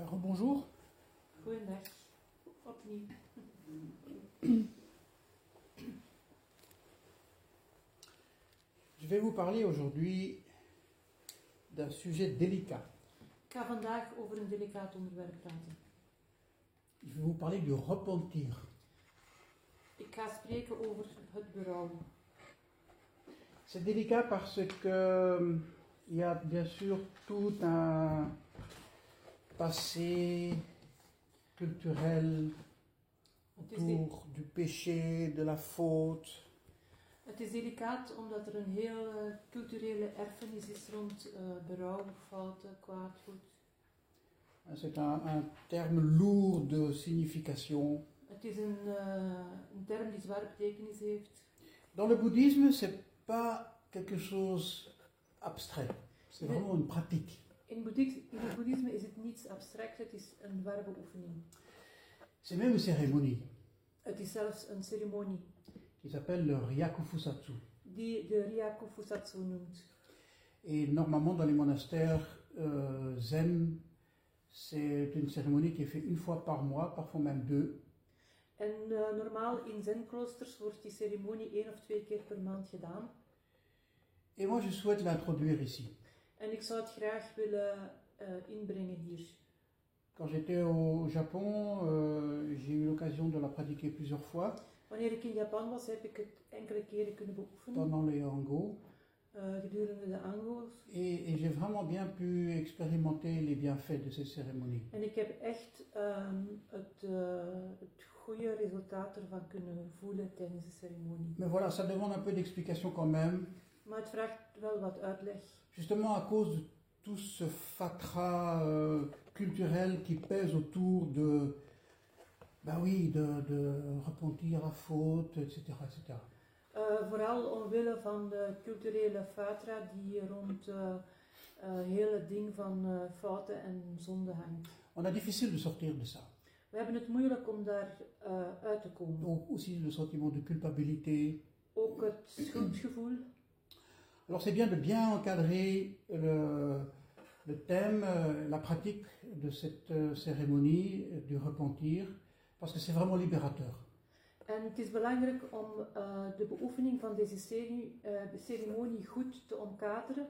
Ben, bonjour. Goedendag. Opnieuw. Je vais vous parler aujourd'hui d'un sujet délicat. Ik ga vandaag over een delicaat onderwerp praten. Je vais vous parler du repentir. Ik ga spreken over het berouw. C'est délicat parce que euh, il y a bien sûr tout un passé culturel autour du péché, de la faute. het is delicaat omdat er een hele culturele erfenis is rond eh, berouw, fouten, kwaad, goed. C'est un, un terme lourd de signification. Het is een, eh, een term die zware betekenis heeft. Dans le bouddhisme, c'est pas quelque chose abstrait. C'est vraiment une pratique. In, boeddhis- in het boeddhisme is het niets abstract, het is een werbeoefening. C'est même une cérémonie Het is zelfs een ceremonie qui s'appelle le Ryakufusatsu. die de Ryaku Fusatsu noemt. Et normalement, dans les monastères euh, zen, c'est une cérémonie qui est faite une fois par mois, parfois même deux. En eh, normaal in zenkloosters wordt die ceremonie één of twee keer per maand gedaan. Et moi, je souhaite l'introduire ici. En ik zou het graag willen eh, inbrengen hier. Quand j'étais au Japon, euh, j'ai eu l'occasion de la pratiquer plusieurs fois Wanneer ik in Japan was, heb ik het enkele keren kunnen beoefenen pendant les Hango. eh, gedurende de Ango's. Et, et j'ai vraiment bien pu expérimenter les bienfaits de ces cérémonies. En ik heb echt ehm, het, eh, het goede resultaat ervan kunnen voelen tijdens de ceremonie. Mais voilà, ça demande un peu d'explication quand même, Maar het vraagt wel wat uitleg. Justement à cause de tout ce fatras euh, culturel qui pèse autour de, bah oui, de, de repentir à faute, etc., etc. Eh, vooral omwille van de culturele fatra die rond eh eh, heel het ding van eh, fouten en zonde hangt. On a difficile de sortir de ça. We hebben het moeilijk om daar eh, uit te komen. Donc aussi le sentiment de culpabilité. Ook het schuldgevoel. Alors c'est bien de bien encadrer le, le thème, euh, la pratique de cette euh, cérémonie du repentir, parce que c'est vraiment libérateur. En het is belangrijk om eh, de beoefening van deze cere- eh, ceremonie goed te omkaderen.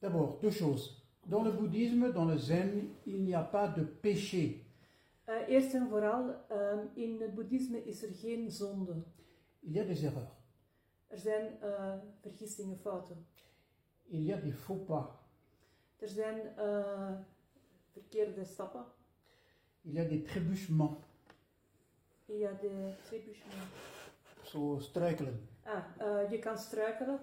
D'abord, deux choses. Dans le bouddhisme, dans le zen, il n'y a pas de péché. Eh, eerst en vooral, eh, in het boeddhisme is er geen zonde. Il y a des erreurs. Er zijn eh, vergissingen, fouten. Il y a des faux pas. Er zijn eh, verkeerde stappen. Il y a des trébuchements. Ja, de trébuchement. Zo struikelen. Ah, eh, je kan struikelen.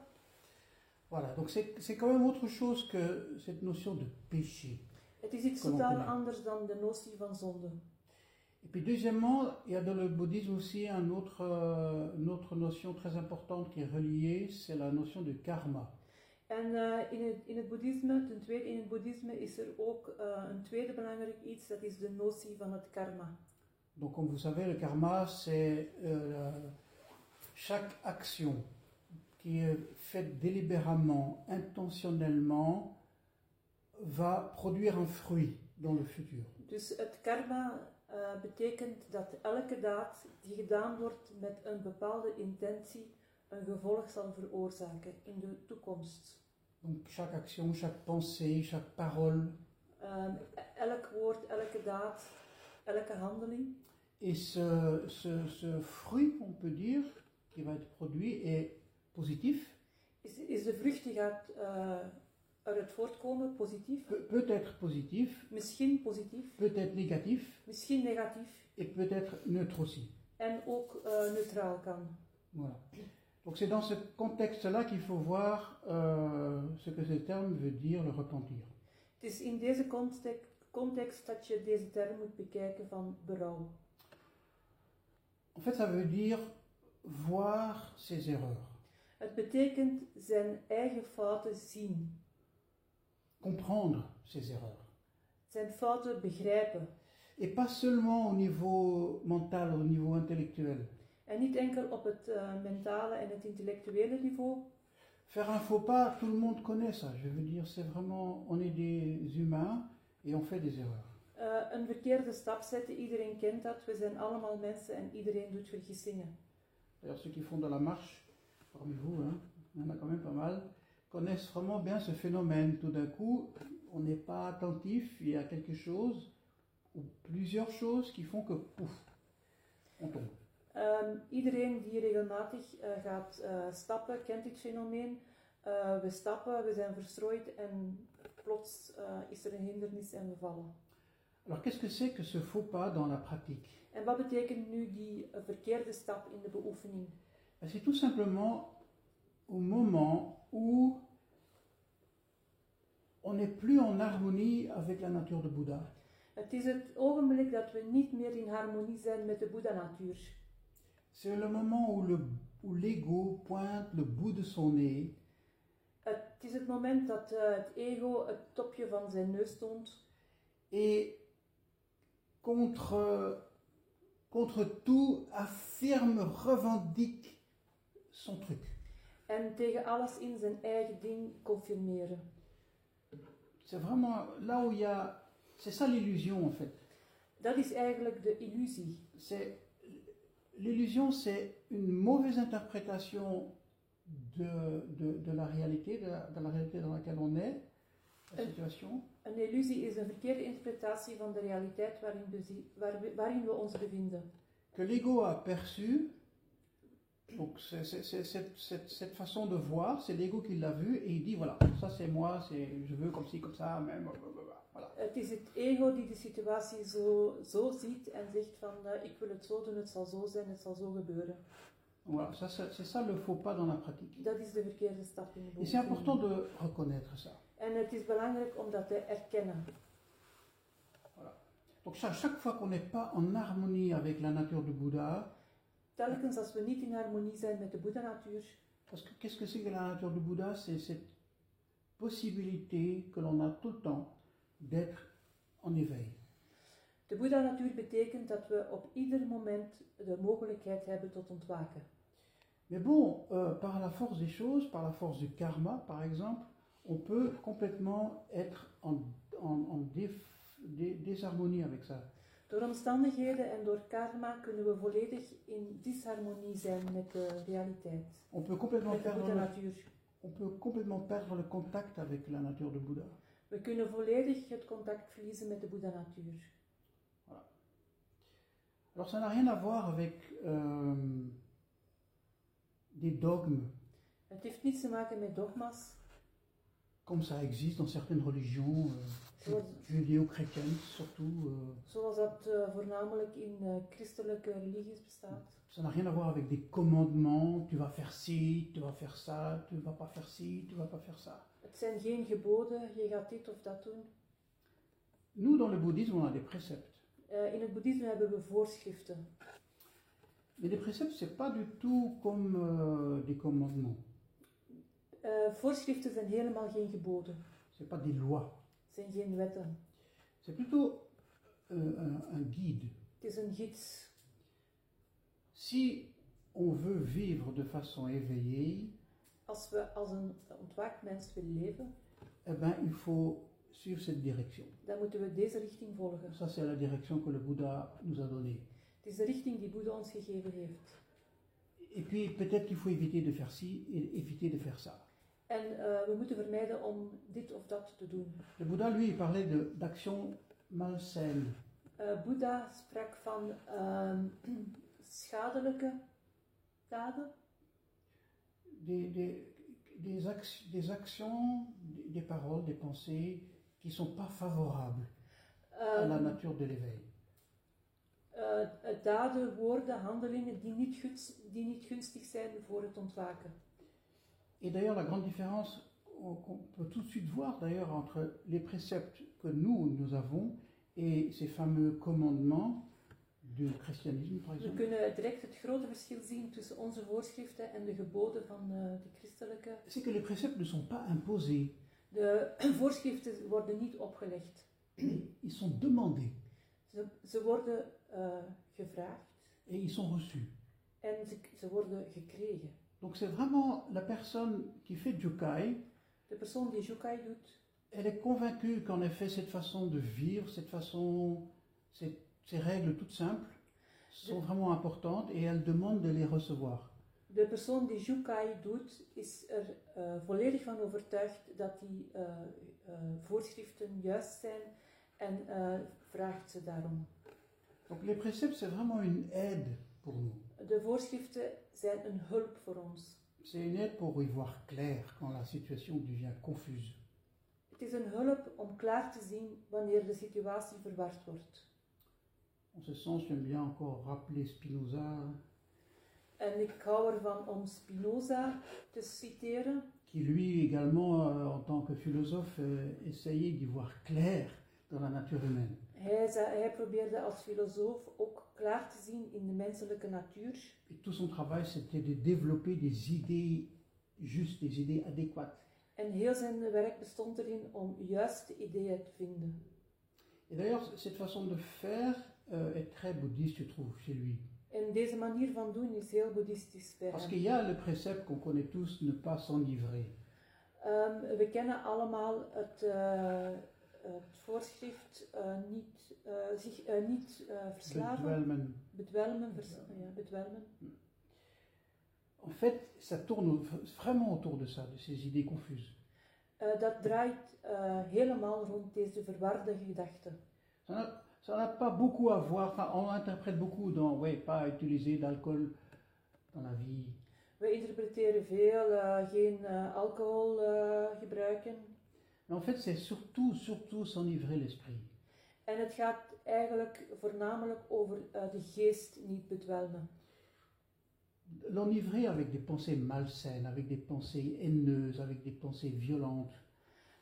Voilà, donc c'est quand même autre chose que cette notion de péché. Het is iets totaal anders dan de notie van zonde. Et puis deuxièmement, il y a dans le bouddhisme aussi un autre, euh, une autre notion très importante qui est reliée, c'est la notion de karma. En eh, in, het, in het boeddhisme, ten tweede in het boeddhisme is er ook eh, een tweede belangrijk iets, dat is de notie van het karma. Donc comme vous savez, le karma, c'est euh, chaque action qui est faite délibérément, intentionnellement, va produire un fruit dans le futur. Dus het karma eh, betekent dat elke daad die gedaan wordt met een bepaalde intentie een gevolg zal veroorzaken in de toekomst. Donc chaque action, chaque pensée, chaque parole, Ehm, elk woord, elke daad, elke handeling. et ce, ce, ce fruit, on peut dire, qui va être produit est positif, Is, is de vrucht die gaat eh eruit voortkomen positief? peut, peut être positif, Misschien positief, peut être négatif, misschien negatief et peut être neutre aussi. en ook eh, neutraal kan. Voilà. Donc c'est dans ce contexte-là qu'il faut voir euh, ce que ce terme veut dire, le repentir. Het is in deze context, context dat je deze term moet bekijken van berouw. En fait, ça veut dire voir ses erreurs, Het betekent zijn eigen fouten zien, comprendre ses erreurs. zijn fouten begrijpen. Et pas seulement au niveau mental, au niveau intellectuel. En niet enkel op het eh, mentale en het intellectuele niveau. Faire un faux pas, tout le monde connaît ça. Je veux dire, c'est vraiment, on est des humains et on fait des erreurs. Eh, een verkeerde stap zetten, iedereen kent dat. We zijn allemaal mensen en iedereen doet vergissingen. D'ailleurs, ceux qui font de la marche, parmi vous, hein, il y en a quand même pas mal, connaissent vraiment bien ce phénomène. Tout d'un coup, on n'est pas attentif, il y a quelque chose, ou plusieurs choses qui font que, pouf, on tombe. Ehm, iedereen die regelmatig eh, gaat eh, stappen, kent dit fenomeen. Eh, we stappen, we zijn verstrooid en plots is er een hindernis en we vallen. Alors, qu'est-ce que c'est que ce faux pas dans la pratique? En wat betekent nu die verkeerde stap in de beoefening? Ben, C'est tout simplement au moment où on n'est plus en harmonie avec la nature de Bouddha. Het is het ogenblik dat we niet meer in harmonie zijn met de. C'est le moment où le- où l'ego pointe le bout de son nez Het is het moment dat eh, het ego het topje van zijn neus toont et contre, contre tout affirme, revendique son truc. En tegen alles in zijn eigen ding confirmeren. C'est vraiment là où il y a... C'est ça l'illusion en fait. Dat is eigenlijk de illusie. C'est L'illusion, c'est une mauvaise interprétation de, de, de la réalité, de la, de la réalité dans laquelle on est, la Euh. situation. Een illusie is een verkeerde interpretatie van de realiteit waarin waarin we ons bevinden. que l'ego a perçu. Donc c'est- c'est- c'est- cette, cette- cette façon de voir, c'est l'ego qui l'a vu et il dit voilà, ça c'est moi, c'est je veux comme ci, comme ça, même, voilà. Het ego die de situatie zo, zo ziet en zegt van eh, ik wil het zo doen, het zal zo zijn, het zal zo gebeuren. Voilà, ça, c'est ça le faux pas dans la pratique. Dat is de verkeerde stap in de Et c'est important de reconnaître ça. En het is belangrijk om dat te erkennen. Donc chaque, chaque fois qu'on n'est pas en harmonie avec la nature du Bouddha, Telkens als we niet in harmonie zijn met de Boeddha-natuur, parce que qu'est-ce que c'est que la nature du Bouddha C'est cette possibilité que l'on a tout le temps d'être en éveil. de Boeddha-natuur betekent dat we op ieder moment de mogelijkheid hebben tot ontwaken. Mais bon, euh, par la force des choses, par la force du karma, par exemple, on peut complètement être en, en- en déf- dé- désharmonie avec ça. Door omstandigheden en door karma kunnen we volledig in disharmonie zijn met de realiteit, On peut complètement met de perdre Boeddha-natuur. on peut complètement perdre le contact avec la nature de Bouddha. We kunnen volledig het contact verliezen met de Boeddha-natuur. Alors ça n'a rien à voir avec euh, des dogmes, Het heeft niets te maken met dogma's, comme ça existe dans certaines religions, euh, zoals, judéo-chrétiennes surtout. euh, zoals dat eh, voornamelijk in eh, christelijke religies bestaat. ça n'a rien à voir avec des commandements, tu vas faire ci, tu vas faire ça, tu vas pas faire ci, tu vas pas faire ça. Het zijn geen geboden, je gaat dit of dat doen. Nous, dans le bouddhisme, on a des préceptes. Eh, in het boeddhisme hebben we voorschriften. Mais les préceptes, c'est pas du tout comme euh, des commandements. Eh, voorschriften zijn helemaal geen geboden, C'est pas des lois. Geen wetten. C'est plutôt euh, un, un guide. Is een gids. Si on veut vivre de façon éveillée, Als we als een ontwaakt mens willen leven, eh ben, il faut suivre cette direction. dan moeten we deze richting volgen. Ça, c'est la direction que le Bouddha nous a donnée. Het is de richting die Boeddha ons gegeven heeft. Et puis, peut-être qu'il faut éviter de faire ci et éviter de faire ça. En eh, we moeten vermijden om dit of dat te doen. Le Bouddha, lui, parlait de- d'actions malsaines. Eh Boeddha sprak van ehm, schadelijke daden, des, des, des, ac- des actions, des, paroles, des pensées qui ne sont pas favorables à la Ehm, nature de l'éveil. eh, daden, woorden, handelingen die niet, guns- die niet gunstig zijn voor het ontwaken. Et d'ailleurs, la grande différence qu'on peut tout de suite voir d'ailleurs entre les préceptes que nous, nous avons et ces fameux commandements du christianisme, par We exemple, kunnen direct het grote verschil zien tussen onze voorschriften en de geboden van eh, de christelijke. c'est que les préceptes ne sont pas imposés, De voorschriften worden niet opgelegd. ils sont demandés Ze, ze worden eh, gevraagd et ils sont reçus. en ze, ze worden gekregen. Donc c'est vraiment la personne qui fait Jukai De persoon die Jukai doet, Elle est convaincue qu'en effet, cette façon de vivre, cette façon, ces, ces règles toutes simples, sont vraiment importantes et elle demande de les recevoir. De persoon die Jukai doet, is er eh, volledig van overtuigd dat die eh, eh, voorschriften juist zijn en vraagt ze daarom. Donc les préceptes, c'est vraiment une aide pour nous. De voorschriften zijn een hulp voor ons. C'est une aide pour y voir clair quand la situation devient confuse. Het is een hulp om klaar te zien wanneer de situatie verward wordt. En ce sens, j'aime bien encore rappeler Spinoza, En ik hou ervan om Spinoza te citeren, qui lui également, euh, en tant que philosophe, euh, essayait d'y voir clair dans la nature humaine. Hij, hij probeerde als filosoof ook klaar te zien in de menselijke natuur. Et tout son travail, c'était de développer des idées justes, des idées adéquates. En heel zijn werk bestond erin om juiste ideeën te vinden. Et d'ailleurs, cette façon de faire euh, est très bouddhiste, je trouve, chez lui. En deze manier van doen is heel boeddhistisch bij Parce qu'il y a le précepte qu'on connaît tous, ne pas s'enivrer. Ehm, we kennen allemaal het, eh, het voorschrift eh, niet, eh, zich eh, niet eh, verslaven, Bedwelmen. bedwelmen, vers- ja, bedwelmen. En fait, ça tourne vraiment autour de ça, de ces idées confuses. Eh, dat draait eh, helemaal rond deze verwarde gedachten. Ça n'a- pas beaucoup à voir, enfin, on interprète beaucoup dans, ouais, pas utiliser d'alcool dans la vie. We interpreteren veel, eh, geen eh, alcohol eh, gebruiken. Mais en fait, c'est surtout, surtout s'enivrer l'esprit. En het gaat eigenlijk voornamelijk over eh, de geest niet bedwelmen. L'enivrer avec des pensées malsaines, avec des pensées haineuses, avec des pensées violentes.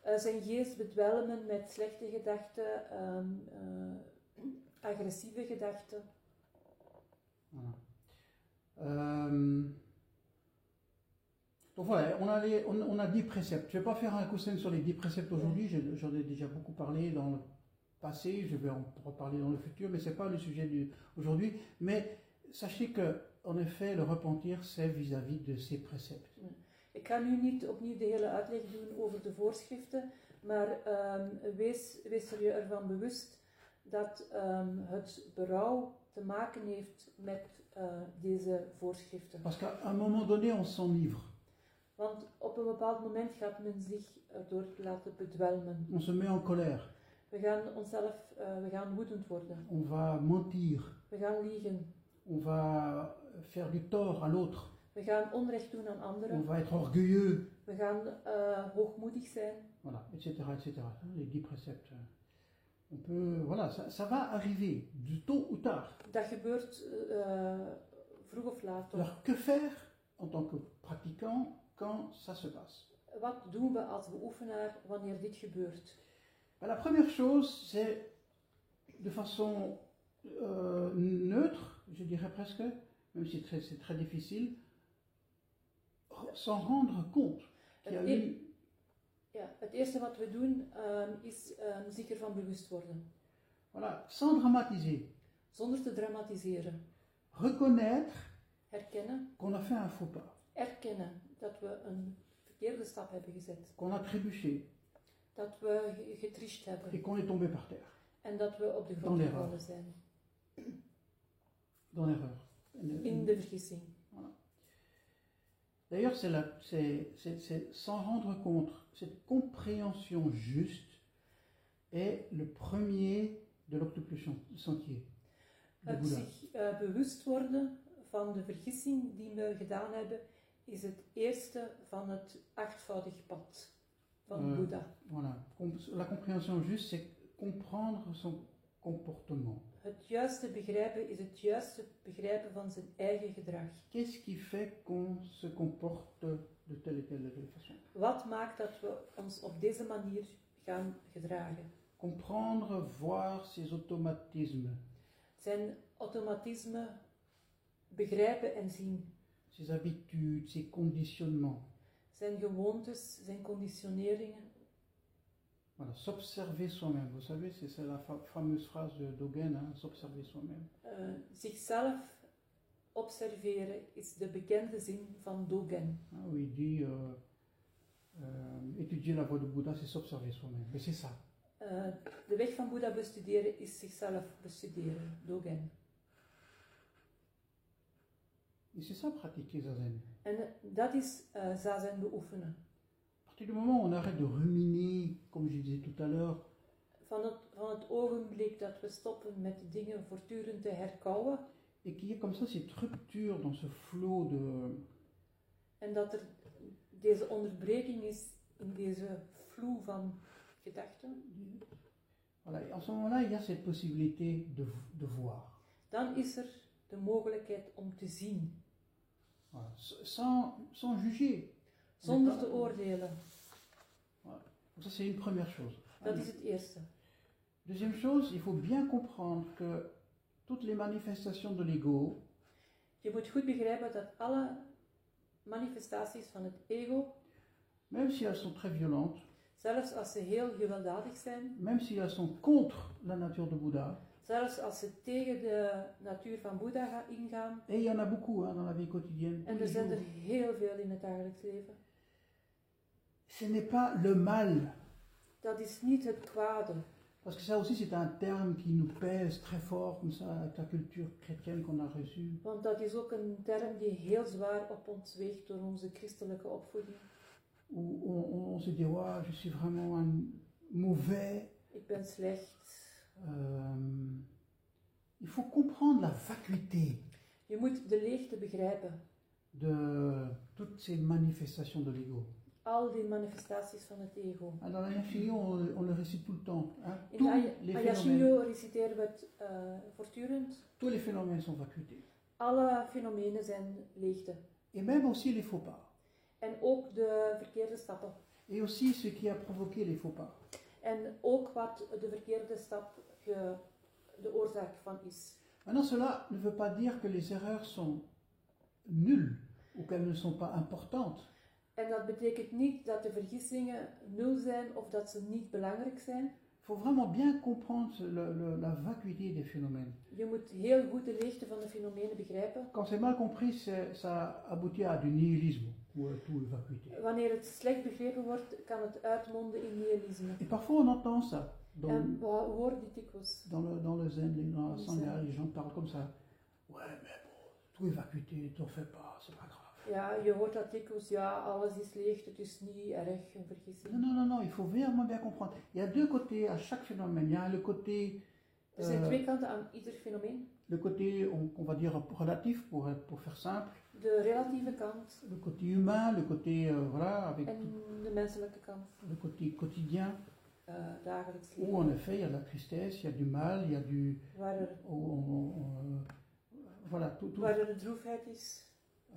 Eh, zijn geest bedwelmen met slechte gedachten, ehm, eh, agressieve gedachten. Voilà. Euh, donc voilà, on a, les- on, on a 10 préceptes. Je ne vais pas faire un coussin sur les 10 préceptes aujourd'hui, je- j'en ai déjà beaucoup parlé dans le passé, je vais en reparler dans le futur, mais ce n'est pas le sujet aujourd'hui. Mais sachez que, en effet, le repentir, c'est vis-à-vis de ces préceptes. Ik ga nu niet opnieuw de hele uitleg doen over de voorschriften, maar ehm, wees, wees er je ervan bewust dat ehm, het berouw te maken heeft met eh, deze voorschriften. Parce qu'à un moment donné, on s'enivre, Want op een bepaald moment gaat men zich erdoor laten bedwelmen. on se met en colère, We gaan onszelf, eh, we gaan woedend worden. on va mentir, We gaan liegen. on va faire du tort à l'autre, We gaan onrecht doen aan on anderen. va être orgueilleux. We gaan eh, hoogmoedig zijn. Voilà, etc., etc. hein, Les dix préceptes. On peut, voilà, ça, ça va arriver, du tôt ou tard. Dat gebeurt eh, vroeg of laat. Alors, que faire en tant que pratiquant quand ça se passe Wat doen we als beoefenaar wanneer dit gebeurt? Ben, La première chose, c'est de façon euh, neutre, je dirais presque, même si c'est très, très difficile, s'en rendre compte qu'il y a eu e- ja, het eerste wat we doen ehm, is ehm, zich ervan bewust worden. Voilà, sans dramatiser. Zonder te dramatiseren. Reconnaître Herkennen, qu'on a fait un faux pas, erkennen dat we een verkeerde stap hebben gezet. qu'on a trébuché Dat we getricht et hebben. qu'on est tombé par terre, En dat we op de grond gevallen zijn. dans l'erreur. In de vergissing. D'ailleurs, c'est s'en rendre compte, cette compréhension juste est le premier de l'octuple sentier Het zich eh, bewust worden van de vergissing die we gedaan hebben, is het eerste van het achtvoudig pad van Eh, Boeddha. Voilà. La compréhension juste, c'est comprendre son comportement. Het juiste begrijpen is het juiste begrijpen van zijn eigen gedrag. Qu'est-ce qui fait qu'on se comporte de telle et telle façon Wat maakt dat we ons op deze manier gaan gedragen? Comprendre, voir ses automatismes, Zijn automatisme begrijpen en zien. Ses habitudes, ses conditionnements. Zijn gewoontes, zijn conditioneringen. Voilà, s'observer soi-même. Vous savez, c'est la fa- fameuse phrase de Dogen, hein, s'observer soi-même. Eh, zichzelf observeren is de bekende zin van Dogen. hein, où il dit euh, Euh, étudier la voie de Bouddha, c'est s'observer soi-même. Mais c'est ça. Eh, de weg van Boeddha bestuderen is zichzelf bestuderen, dogen. En eh, dat is eh, zazen beoefenen. À partir du moment où on arrête de ruminer, comme je disais tout à l'heure, Van het, van het ogenblik dat we stoppen met de dingen voortdurend te herkauwen et qu'il y ait comme ça cette rupture dans ce flot de, en dat er deze onderbreking is in deze vloe van gedachten, Voilà, et en ce moment-là, il y a cette possibilité de, de voir. dan is er de mogelijkheid om te zien, Voilà, Sans, sans juger. zonder te oordelen. Donc ça, c'est une première chose. Dat is het eerste. Deuxième chose, il faut bien comprendre que toutes les manifestations de l'ego, Je moet goed begrijpen dat alle manifestaties van het ego, même si elles sont très violentes, zelfs als ze heel gewelddadig zijn, même si elles sont contre la nature de Bouddha, zelfs als ze tegen de natuur van Boeddha gaan ingaan, en er zijn er heel veel in het dagelijks leven, ce n'est pas le mal. dat is niet het kwade. Parce que ça aussi, c'est un terme qui nous pèse très fort, comme ça, avec la culture chrétienne qu'on a reçue. Want dat is ook een term die heel zwaar op ons weegt door onze christelijke opvoeding. Où on, on- on se dit, ouais, je suis vraiment un mauvais. Ik ben slecht. Euh, il faut comprendre la vacuité Je moet de leegte begrijpen. de toutes ces manifestations de l'ego. Al die manifestaties van het ego. Ah, Dans l'Infini, on, on le récite tout le temps. hein. In Tous les phénomènes, reciteren we het eh, voortdurend. tous les phénomènes sont vacuité. Alle fenomenen zijn leegte. Et même aussi les faux pas. En ook de verkeerde stappen. Et aussi ce qui a provoqué les faux pas. En ook wat de verkeerde stap ge- de oorzaak van is. Maintenant, cela ne veut pas dire que les erreurs sont nulles ou qu'elles ne sont pas importantes. En dat betekent niet dat de vergissingen nul zijn of dat ze niet belangrijk zijn. Il faut vraiment bien comprendre le- le- la vacuité des phénomènes. Je moet heel goed de leegte van de fenomenen begrijpen. Quand c'est mal compris, ça aboutit à du nihilisme Wanneer het slecht begrepen wordt, kan het uitmonden in nihilisme. Et parfois on entend ça. Dans, En we horen dit dikwijls. dans le, dans le zen, dans la sangha, les gens parlent comme ça. Ouais, mais bon, tout est vacuité, t'en fais pas, c'est pas grave. Ja, je hoort dat dikwijls, ja, alles is leeg, het is niet erg, een Non, vergissing. non, non, non, il faut vraiment bien comprendre. Il y a deux côtés à chaque phénomène. Il y a le côté, Er zijn euh, twee kanten aan ieder fenomeen. le côté on, on va dire relatif pour, pour faire simple, De relatieve kant le côté humain, le côté, euh, voilà, avec en de menselijke kant, le côté quotidien, eh, dagelijks où leven. en effet il y a de la tristesse, il y a du mal, il y a du, Waar er, on- on- euh, voilà, tout, tout, waar er droefheid is,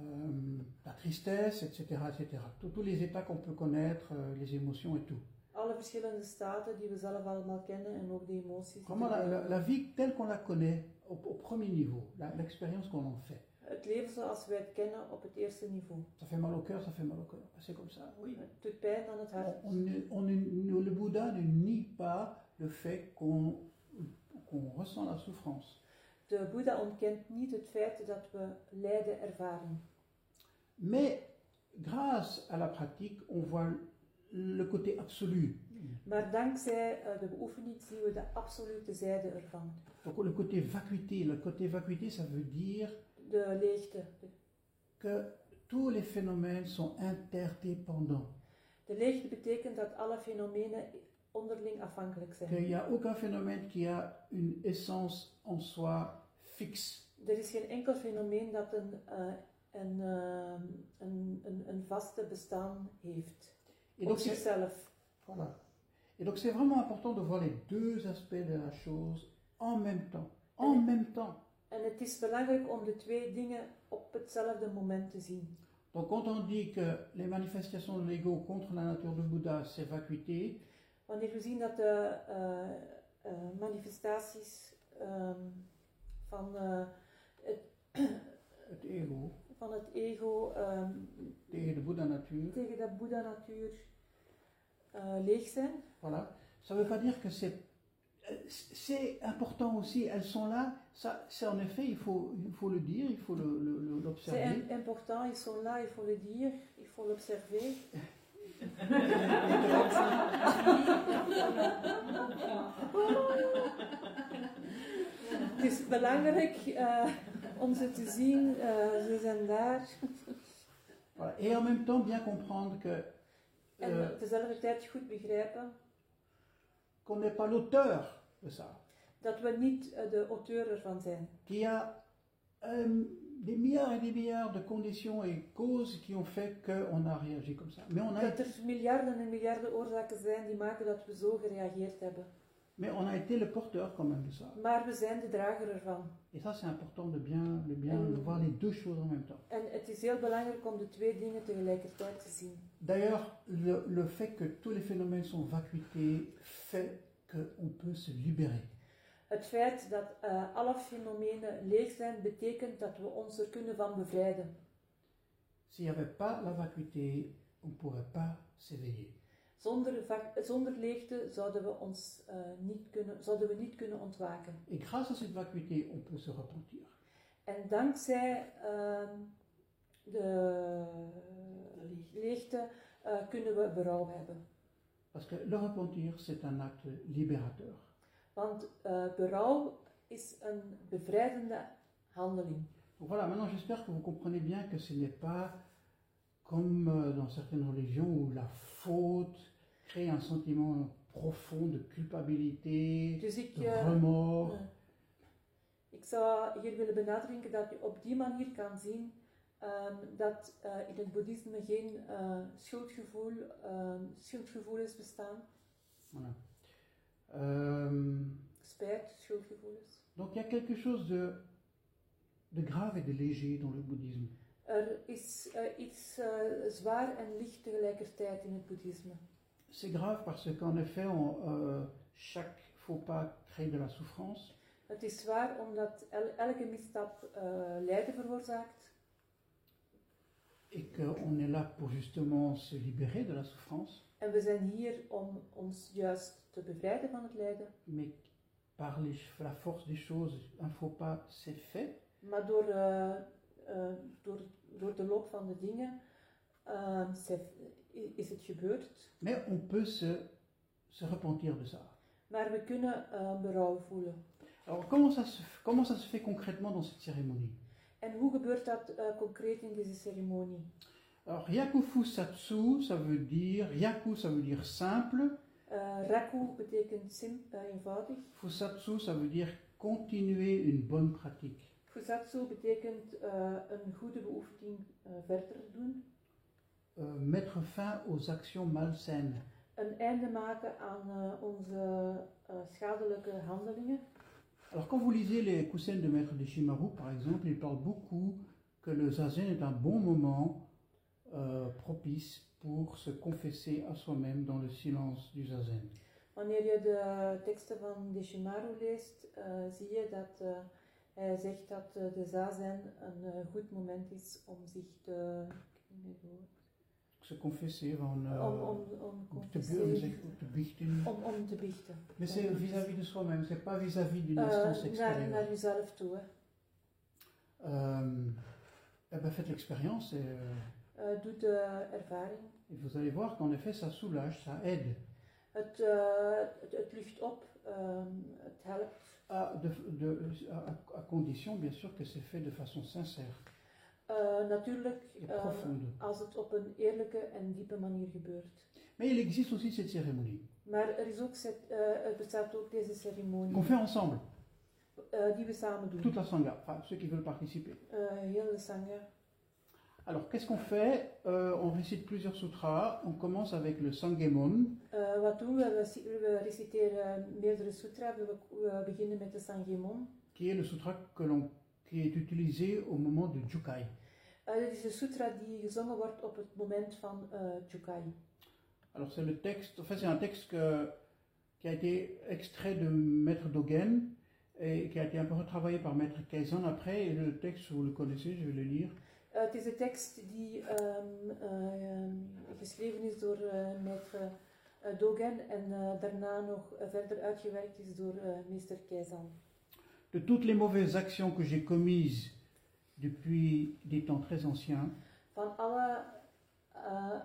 euh, la tristesse, etc., etc. Tous- tous les états qu'on peut connaître, euh, les émotions et tout. alle verschillende staten die we zelf allemaal kennen en ook de emoties. Vraiment la, la- la vie telle qu'on la connaît au, au premier niveau, l'expérience qu'on en fait. Het leven zoals wij het kennen op het eerste niveau. Ça fait mal au cœur, ça fait mal au cœur. C'est comme ça, oui. Het doet pijn aan het On, hart. on on ne- le Bouddha ne nie pas le fait qu'on qu'on ressent la souffrance. De Boeddha ontkent niet het feit dat we lijden ervaren. Mais grâce à la pratique, on voit le côté absolu. Maar dankzij eh, de beoefening zien we de absolute zijde ervan. Donc le côté vacuité, le côté vacuité, ça veut dire De leegte. Que tous les phénomènes sont interdépendants. de leegte betekent dat alle fenomenen onderling afhankelijk zijn. Qu'il n'y a aucun phénomène qui a une essence en soi fixe. Er is geen enkel fenomeen dat een, eh, een, eh, een, een, een vaste bestaan heeft. Et Op donc zichzelf. voilà. Et donc c'est vraiment important de voir les deux aspects de la chose en même temps. En Oui. même temps. En het is belangrijk om de twee dingen op hetzelfde moment te zien. Donc quand on dit que les manifestations de l'ego contre la nature du Bouddha, c'est vacuité, Wanneer we zien dat de eh, eh, manifestaties ehm, van, eh, het, het ego, van het ego ehm, tegen de Bouddha nature, tegen de Boeddha-natuur leeg zijn, voilà, ça ne veut pas dire que c'est euh, c'est important aussi, elles sont là, ça, c'est en effet, il faut, il faut le dire, il faut le- le- le- c'est l'observer. im- important, ils sont là, il faut le dire, il faut l'observer. Het is belangrijk uh, om ze te zien, uh, ze zijn daar. Voilà. Et en même temps bien comprendre que en euh, tegelijkertijd goed begrijpen qu'on n'est pas l'auteur de ça. Dat we niet de auteur ervan zijn. Qu'il y a euh, des milliards et des milliards de conditions et causes qui ont fait qu'on a réagi comme ça. Mais on a, Dat er miljarden en miljarden oorzaken zijn die maken dat we zo gereageerd hebben. mais on a été le porteur quand même de ça. Maar we zijn de drager ervan. Et ça, c'est important de bien, de bien En- de voir les deux choses en même temps. En het is heel belangrijk om de twee dingen tegelijkertijd te zien. D'ailleurs, le, le fait que tous les phénomènes sont vacuités fait qu'on peut se libérer. Het feit dat eh, alle fenomenen leeg zijn, betekent dat we ons er kunnen van bevrijden. S'il n'y avait pas la vacuité, on ne pourrait pas s'éveiller. Zonder, zonder leegte zouden we, ons, eh, niet kunnen, zouden we niet kunnen ontwaken. Et grâce à cette vacuité, on peut se repentir. En dankzij ehm, de leegte eh, kunnen we berouw hebben. Parce que le repentir, c'est un acte libérateur. Want eh, berouw is een bevrijdende handeling. Voilà, maintenant j'espère que vous comprenez bien que ce n'est pas comme euh, dans certaines religions où la faute crée un sentiment profond de culpabilité, Dus ik, de eh, remords. ik zou hier willen benadrukken dat je op die manier kan zien ehm, dat eh, in het boeddhisme geen eh, schuldgevoel, ehm, schuldgevoelens bestaan, Voilà. Euh, donc il y a quelque chose de, de grave et de léger dans le bouddhisme. Er is eh, iets eh, zwaar en licht tegelijkertijd in het boeddhisme. C'est grave parce qu'en effet, on, euh, chaque faux pas crée de la souffrance. Het is zwaar omdat el- elke misstap eh, lijden veroorzaakt. Et qu'on est là pour justement se libérer de la souffrance. En we zijn hier om ons juist te bevrijden van het lijden. Mais par les- la force des choses, un faux pas, c'est fait. Maar door, eh, eh, door, door de loop van de dingen ze- is het gebeurd. Mais on peut se, se repentir de ça. Maar we kunnen eh, berouw voelen. Alors comment ça, se, comment ça se fait concrètement dans cette cérémonie En hoe gebeurt dat concreet in deze ceremonie? Alors Yakufu Satsu, ça veut dire, ça veut dire simple, Eh, raku betekent sim, eenvoudig. Fusatsu ça veut dire continuer une bonne pratique. Fusatsu betekent een goede beoefening verder doen. Euh, mettre fin aux actions malsaines. Een einde maken aan eh, onze eh, schadelijke handelingen. Alors quand vous lisez les Kusen de Maître Deshimaru par exemple, il parle beaucoup que le zazen est un bon moment euh, propice pour se confesser à soi-même dans le silence du zazen. Wanneer je de teksten van Deshimaru leest, eh, zie je dat eh, hij zegt dat eh, de zazen een eh, goed moment is om zich te, Se confesser, van, het woord. om, om, om, te, confesseren, bu- zeg- te biechten. om, om te biechten. Mais c'est vis-à-vis de soi-même, c'est pas vis-à-vis d'une Eh, instance extérieure. naar jezelf toe. Hè. Eh ben, faites l'expérience et, euh, Eh, doe de ervaring. et vous allez voir qu'en effet ça soulage, ça aide. Het, eh, het, het lucht op, ehm, het helpt. À, de, de- à- à condition bien sûr que c'est fait de façon sincère Eh, natuurlijk profonde. als het op een eerlijke en diepe manier gebeurt. Mais il existe aussi cette cérémonie Maar er, is ook, cet- eh, er bestaat ook deze ceremonie qu'on fait ensemble, die we samen doen. toute la sangha, enfin ceux qui veulent participer. Heel de sangha. Alors qu'est-ce qu'on fait Euh, On récite plusieurs sutras. On commence avec le Sangemon, qui est le sutra que l'on- qui est utilisé au moment Jukai. Moment van eh Jukai. Alors c'est le texte, en fait c'est un texte que- qui a été extrait de Maître Dogen et qui a été un peu retravaillé par Maître Kaizen après. Et le texte, vous le connaissez, je vais le lire. Eh, het is een tekst die ehm, eh, geschreven is door eh maître eh, Dogen en daarna nog verder uitgewerkt is door meester Keizan. De toutes les mauvaises actions que j'ai commises depuis des temps très anciens, Van alle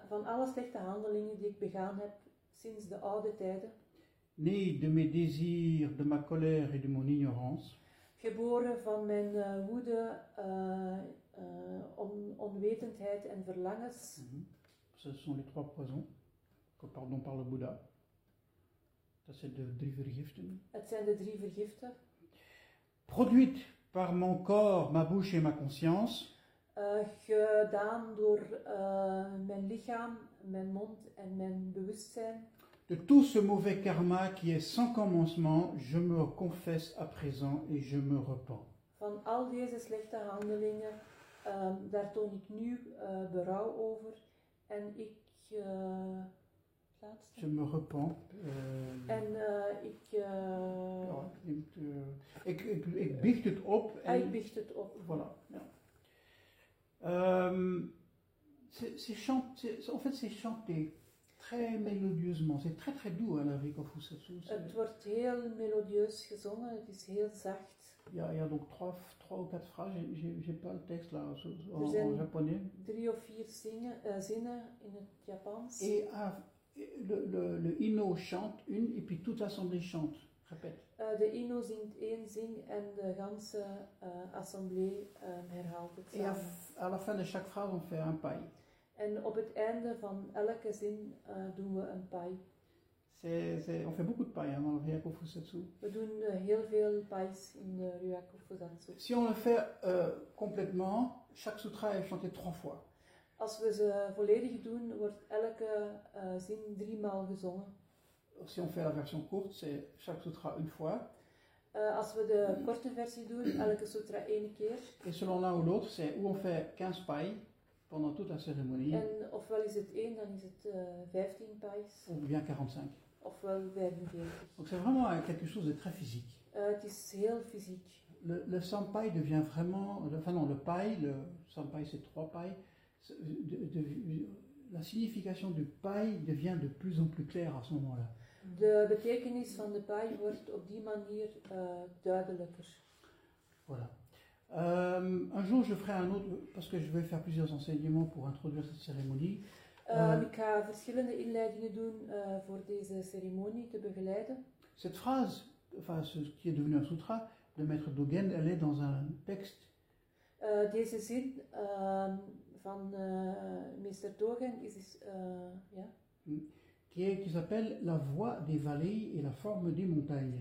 van alle slechte handelingen die ik begaan heb sinds de oude tijden. né de mes désirs, de ma colère et de mon ignorance, Geboren van mijn woede, on- onwetendheid en verlangens. ce sont les trois poisons que- le Bouddha. Dat zijn de drie vergiften. Het zijn de drie vergiften. Produites par mon corps, ma bouche et ma conscience, eh, gedaan door eh, mijn lichaam, mijn mond en mijn bewustzijn. de tout ce mauvais karma qui est sans commencement, je me confesse à présent et je me repens. Van al deze slechte handelingen, ehm, daar toon ik nu eh, berouw over. En ik. eh, laatste. Je me repens. euh, En eh, ik. ja, ik, ik, ik, ik biecht het op. hij En, biecht het op. voilà. Ja. Euh, c'est c'est chant- c'est- en fait, c'est chanté très mélodieusement. C'est très très doux à la Rikofusetsu. Het wordt heel melodieus gezongen, het is heel zacht. Il y, a, il y a donc trois, trois ou quatre phrases. J'ai- pas le texte là en, en zijn- japonais. Drie of vier zingen, eh, zinnen in het Japans. Et ah, le, le, le Ino chante une et puis toute l'assemblée chante. Répète. Eh, de Ino zingt één zing en de ganse eh, assemblee eh, herhaalt het Et à, à la fin de chaque phrase, on fait un pai. En op het einde van elke zin doen we een pai. C'est- on fait beaucoup de pai hein, dans le Ryakufusetsu. We doen eh, heel veel pais in de Ryaku Fusatsu. Si on le fait euh, complètement, chaque sutra est chanté trois fois. Als we ze volledig doen, wordt elke eh, zin gezongen. Si on fait la version courte, c'est chaque sutra une fois. Eh, als we de korte versie doen, elke sutra één keer. Et selon l'un ou l'autre, c'est où on fait 15 pai pendant toute la cérémonie, En ofwel is het één, dan is het eh 15 pais, ou bien 45. Ofwel 45. Donc c'est vraiment quelque chose de très physique. Eh, het is heel fysiek. Le, le sampai devient vraiment, le- enfin non, le pai, le sampai c'est trois pai, de- de- la signification du pai devient de plus en plus claire à ce moment-là. De betekenis van de pai wordt op die manier eh, duidelijker. Voilà. Euh, un jour je ferai un autre, parce que je vais faire plusieurs enseignements pour introduire cette cérémonie. Eh. ik ga verschillende inleidingen doen eh, voor deze ceremonie te begeleiden. Cette phrase, enfin ce qui est devenu un sutra, de Maître Dogen, elle est dans un texte deze zin ehm, van meester Dogen is, ja, qui, est- qui s'appelle La voie des vallées et la forme des montagnes.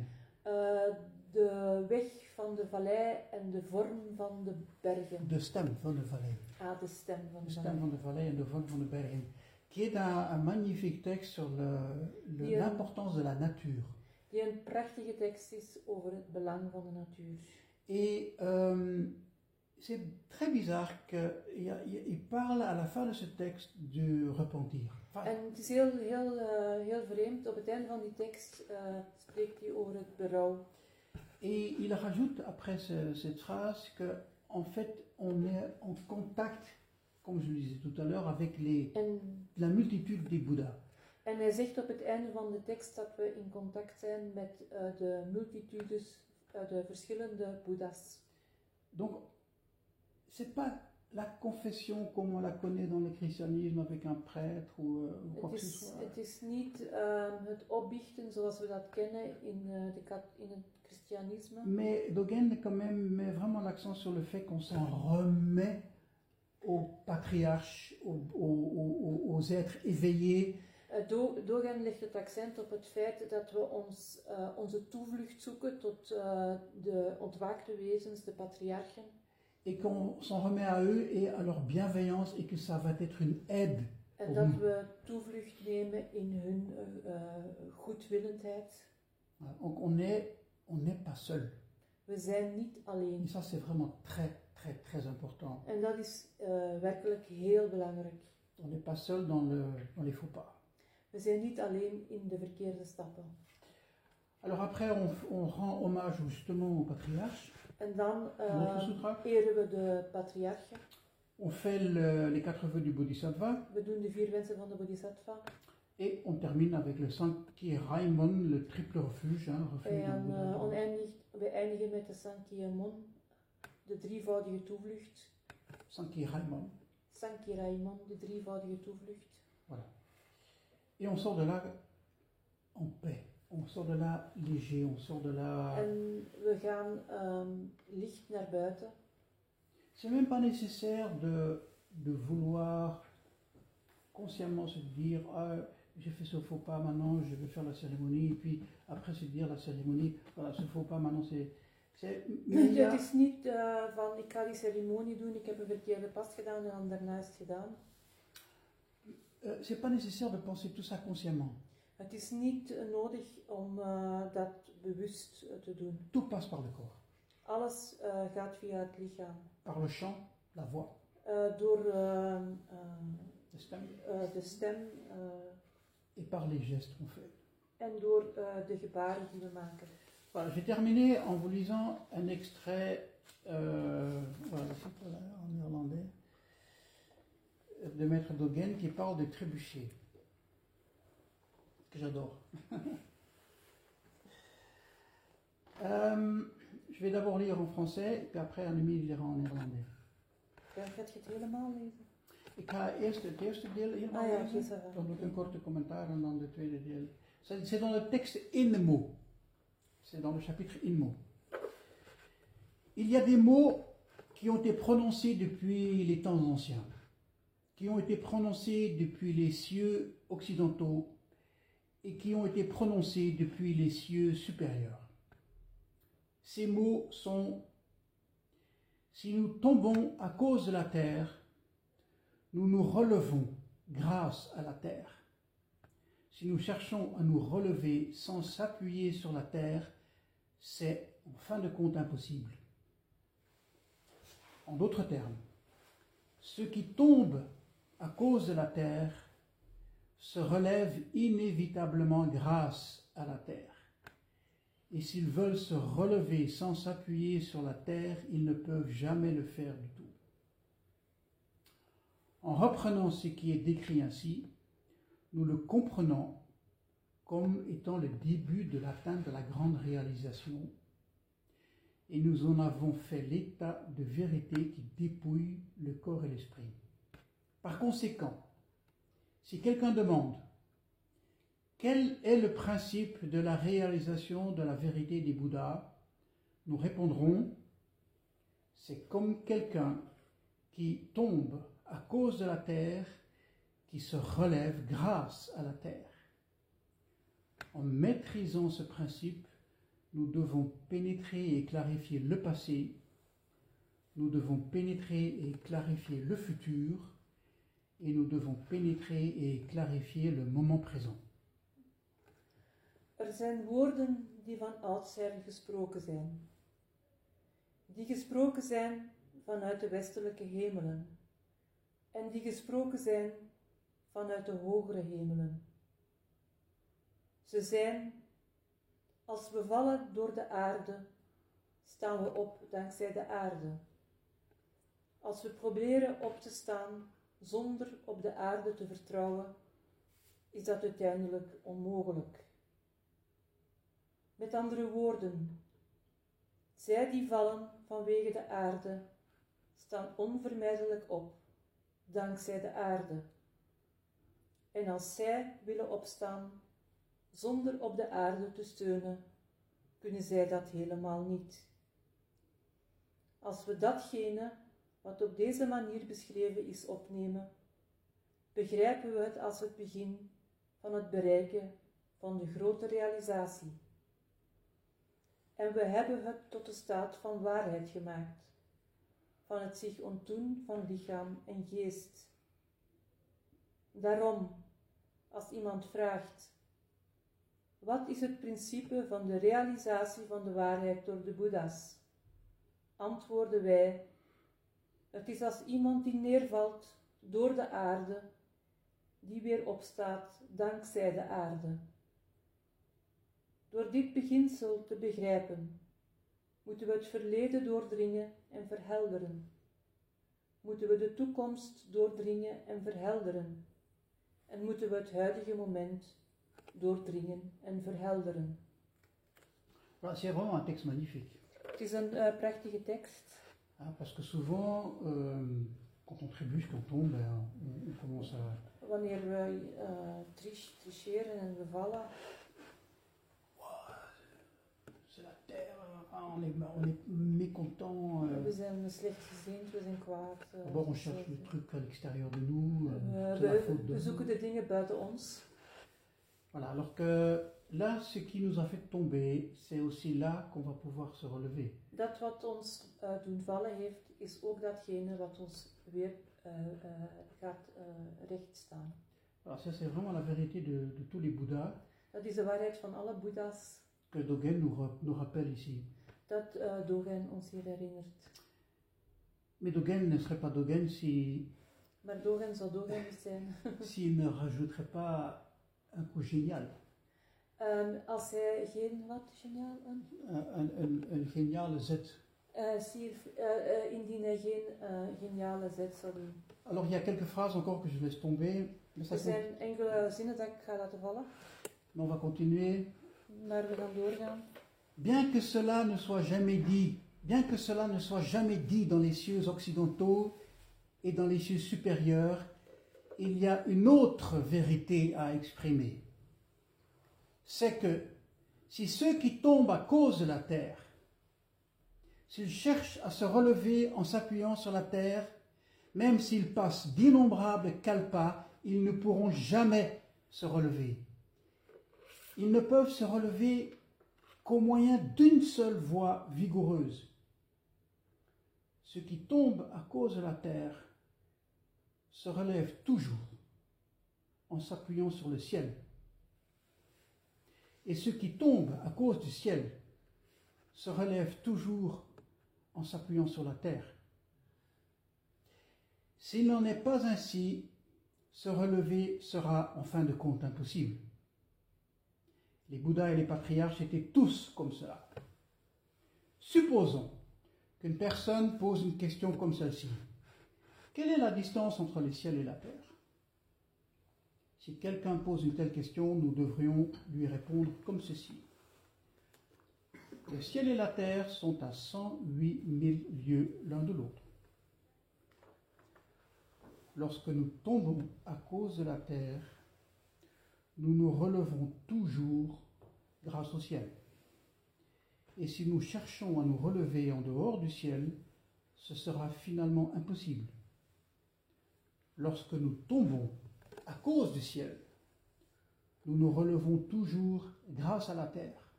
De weg van de vallei en de vorm van de bergen. De stem van de vallei. Ah, de stem van De de stem van de vallei en de vorm van de bergen. Qui est un, un magnifique texte sur l'importance de la nature. Die een prachtige tekst is over het belang van de natuur. Et euh, c'est très bizarre qu'il parle à la fin de ce texte du repentir. Enfin, En het is heel, heel, eh, heel vreemd, op het einde van die tekst eh, spreekt hij over het berouw. et il rajoute après ce- cette phrase que en fait on est en contact, comme je le disais tout à l'heure, avec les, En, la multitude des Bouddhas. en hij zegt op het einde van de tekst dat we in contact zijn met eh, de multitudes, eh, de verschillende boeddha's. Donc c'est pas la confession comme on la connaît dans le christianisme avec un prêtre ou, euh, ou quoi que ce soit. het is niet ehm, het opbiechten zoals we dat kennen in, eh, de, kat- in het christianisme. Mais Dogen quand même met vraiment l'accent sur le fait qu'on s'en remet aux patriarches, aux, aux- aux- aux êtres éveillés, Do- Dogen legt het accent op het feit dat we ons, eh, onze toevlucht zoeken tot eh, de ontwaakte wezens, de patriarchen. et qu'on s'en remet à eux et à leur bienveillance et que ça va être une aide. En dat we toevlucht nemen in hun eh, goedwillendheid. Donc on n'est on n'est pas seul. We zijn niet alleen. Et ça c'est vraiment très très très important. En dat is eh, werkelijk heel belangrijk. On n'est pas seul dans, le, dans les faux pas. We zijn niet alleen in de verkeerde stappen. Alors après on, on rend hommage justement aux patriarches. En dan sutra. eren we de patriarchen. On fait le- les quatre vœux du Bodhisattva We doen de vier wensen van de Bodhisattva. Et on termine avec le Sankti Raimon, le triple refuge. Hein, refuge En Bouddha. eh, oneindig, we eindigen met de Sankyamon, de drievoudige toevlucht. Sankti Raimon. Sankiraimon, de drievoudige toevlucht. Et on sort de là en paix. On sort de là léger, on sort de là... En we gaan ehm, licht naar buiten. C'est même pas nécessaire de, de vouloir consciemment se dire ah, j'ai fait ce faux pas, maintenant je vais faire la cérémonie, et puis après se dire la cérémonie, voilà, ce faux pas, maintenant c'est. c'est- mais il y a- Het is niet eh, van ik ga die ceremonie doen, ik heb een verkeerde pas gedaan en dan daarna is het gedaan. euh, c'est pas nécessaire de penser tout ça consciemment. Het is niet eh, nodig om eh, dat bewust te doen. Tout passe par le corps, Alles gaat via het lichaam. par le chant, la voix, door le stem, de stem et par les gestes qu'on fait. en door eh, de gebaren die we maken. Voilà, j'ai terminé en vous lisant un extrait, euh, voilà, en néerlandais, de Maître Dogen qui parle de trébucher, que j'adore. Euh, je vais d'abord lire en français, puis après Annemie lira en néerlandais. Ja, gaat je het helemaal lezen? Ik ga eerst het eerste deel helemaal Ah ja, lezen, oké, ça va. dan doe ik een korte commentaar en dan de tweede deel. C'est dans le texte in mots. C'est dans le chapitre in mots. Il y a des mots qui ont été prononcés depuis les temps anciens, qui ont été prononcés depuis les cieux occidentaux et qui ont été prononcés depuis les cieux supérieurs. Ces mots sont Si nous tombons à cause de la terre, nous nous relevons grâce à la terre. Si nous cherchons à nous relever sans s'appuyer sur la terre, c'est en fin de compte impossible. En d'autres termes, ceux qui tombent à cause de la terre se relèvent inévitablement grâce à la terre. Et s'ils veulent se relever sans s'appuyer sur la terre, ils ne peuvent jamais le faire du tout. En reprenant ce qui est décrit ainsi, nous le comprenons comme étant le début de l'atteinte de la grande réalisation et nous en avons fait l'état de vérité qui dépouille le corps et l'esprit. Par conséquent, si quelqu'un demande quel est le principe de la réalisation de la vérité des Bouddhas, nous répondrons c'est comme quelqu'un qui tombe à cause de la terre, qui se relève grâce à la terre. En maîtrisant ce principe, nous devons pénétrer et clarifier le passé, nous devons pénétrer et clarifier le futur, et nous devons pénétrer et clarifier le moment présent. Er zijn woorden die van oudsher gesproken zijn. Die gesproken zijn vanuit de westelijke hemelen. En die gesproken zijn vanuit de hogere hemelen. Ze zijn, als we vallen door de aarde, staan we op dankzij de aarde. Als we proberen op te staan zonder op de aarde te vertrouwen, is dat uiteindelijk onmogelijk. Met andere woorden, zij die vallen vanwege de aarde, staan onvermijdelijk op, dankzij de aarde. En als zij willen opstaan, zonder op de aarde te steunen, kunnen zij dat helemaal niet. Als we datgene wat op deze manier beschreven is opnemen, begrijpen we het als het begin van het bereiken van de grote realisatie. En we hebben het tot de staat van waarheid gemaakt, van het zich ontdoen van lichaam en geest. Daarom, als iemand vraagt, wat is het principe van de realisatie van de waarheid door de Boeddha's? Antwoorden wij, het is als iemand die neervalt door de aarde, die weer opstaat dankzij de aarde. Door dit beginsel te begrijpen, moeten we het verleden doordringen en verhelderen. Moeten we de toekomst doordringen en verhelderen. En moeten we het huidige moment doordringen en verhelderen. C'est vraiment un texte magnifique. Het is een eh, prachtige tekst. hein, parce que souvent, euh, quand on trébuche, qu'on tombe, ben, on, on commence à. Wanneer we uh, triche, tricheren en we vallen, on est, on est mécontent. euh, we zijn slecht gezind, we zijn kwaad. D'abord, on cherche le truc à l'extérieur de nous. euh, we, zoeken de dingen buiten ons. Voilà, alors que là, ce qui nous a fait tomber, c'est aussi là qu'on va pouvoir se relever. Dat wat ons eh, doen vallen heeft, is ook datgene wat ons weer gaat rechtstaan. Alors ça, c'est vraiment la vérité de, de tous les Bouddhas Dat is de waarheid van alle Boeddha's, que Dogen nous rappelle ici. Dat eh Dogen ons hier herinnert. Mais Dogen ne serait pas Dogen si, Maar Dogen zou Dogen niet zijn s'il ne rajouterait pas un coup génial, Ehm, als hij geen, wat, geniaal, een, un- un- een geniale zet. eh, sier, eh, eh, indien hij geen geniale zet zou doen. Alors il y a quelques phrases encore que je laisse tomber, mais, ça Er zijn enkele zinnen dat ik ga laten vallen, mais on va continuer. maar we gaan doorgaan. Bien que cela ne soit jamais dit, bien que cela ne soit jamais dit dans les cieux occidentaux et dans les cieux supérieurs, il y a une autre vérité à exprimer. C'est que si ceux qui tombent à cause de la terre, s'ils cherchent à se relever en s'appuyant sur la terre, même s'ils passent d'innombrables kalpas, ils ne pourront jamais se relever. Ils ne peuvent se relever qu'au moyen d'une seule voie vigoureuse. Ceux qui tombent à cause de la terre se relèvent toujours en s'appuyant sur le ciel. Et ceux qui tombent à cause du ciel se relèvent toujours en s'appuyant sur la terre. S'il n'en est pas ainsi, se relever sera en fin de compte impossible. Les Bouddhas et les patriarches étaient tous comme cela. Supposons qu'une personne pose une question comme celle-ci. Quelle est la distance entre le ciel et la terre? Si quelqu'un pose une telle question, nous devrions lui répondre comme ceci. Le ciel et la terre sont à 108 000 lieues l'un de l'autre. Lorsque nous tombons à cause de la terre, nous nous relevons toujours grâce au ciel. Et si nous cherchons à nous relever en dehors du ciel, ce sera finalement impossible. Lorsque nous tombons à cause du ciel, nous nous relevons toujours grâce à la terre.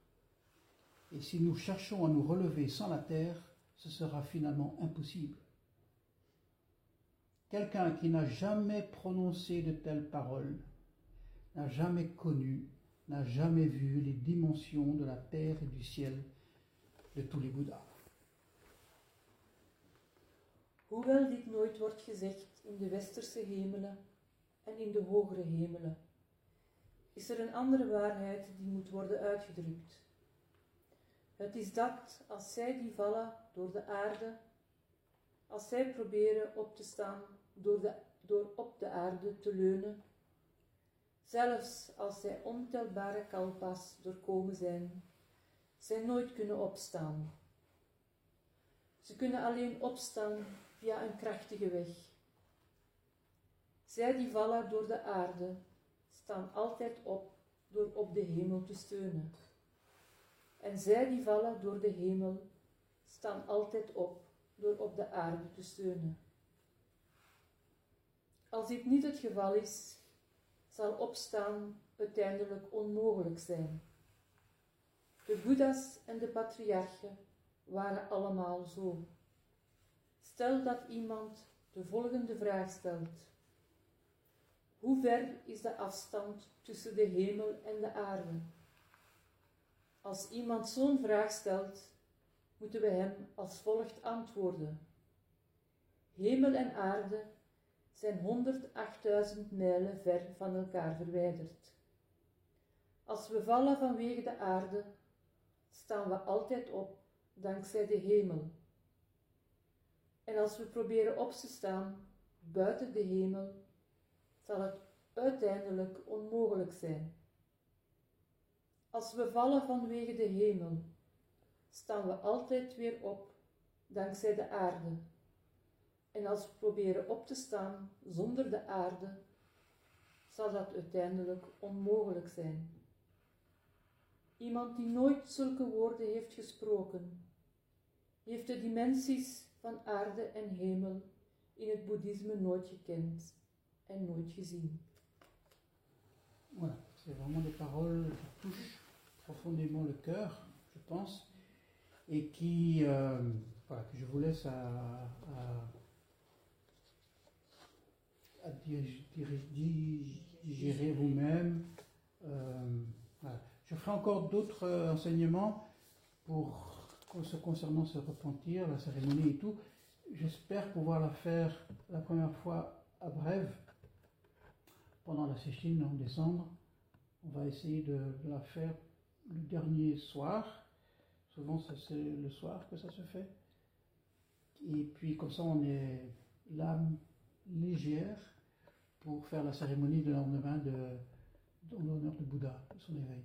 Et si nous cherchons à nous relever sans la terre, ce sera finalement impossible. Quelqu'un qui n'a jamais prononcé de telles paroles n'a jamais connu, n'a jamais vu les dimensions de la terre et du ciel de tous les Bouddhas. Hoewel dit nooit wordt gezegd in de westerse hemelen en in de hogere hemelen, is er een andere waarheid die moet worden uitgedrukt. Het is dat als zij die vallen door de aarde, als zij proberen op te staan door, de, door op de aarde te leunen, zelfs als zij ontelbare kalpas doorkomen zijn, zij nooit kunnen opstaan. Ze kunnen alleen opstaan via een krachtige weg. Zij die vallen door de aarde, staan altijd op door op de hemel te steunen. En zij die vallen door de hemel, staan altijd op door op de aarde te steunen. Als dit niet het geval is, zal opstaan uiteindelijk onmogelijk zijn. De Boeddha's en de patriarchen waren allemaal zo. Stel dat iemand de volgende vraag stelt. Hoe ver is de afstand tussen de hemel en de aarde? Als iemand zo'n vraag stelt, moeten we hem als volgt antwoorden. Hemel en aarde zijn 108.000 mijlen ver van elkaar verwijderd. Als we vallen vanwege de aarde, staan we altijd op dankzij de hemel. En als we proberen op te staan buiten de hemel, zal het uiteindelijk onmogelijk zijn. Als we vallen vanwege de hemel, staan we altijd weer op dankzij de aarde. En als we proberen op te staan zonder de aarde, zal dat uiteindelijk onmogelijk zijn. Iemand die nooit zulke woorden heeft gesproken, heeft de dimensies van aarde en hemel in het boeddhisme nooit gekend en nooit gezien. Voilà, c'est vraiment des paroles qui touchent profondément le cœur, je pense, et qui, euh, voilà, que je vous laisse à, à, à dig- dig- digérer vous-même. Euh. Je ferai encore d'autres euh, enseignements pour ce concernant ce repentir, la cérémonie et tout. J'espère pouvoir la faire la première fois à Brève, pendant la séchine en décembre. On va essayer de la faire le dernier soir. Souvent, c'est le soir que ça se fait. Et puis, comme ça, on est l'âme légère pour faire la cérémonie de lendemain de, en l'honneur de Bouddha, son éveil.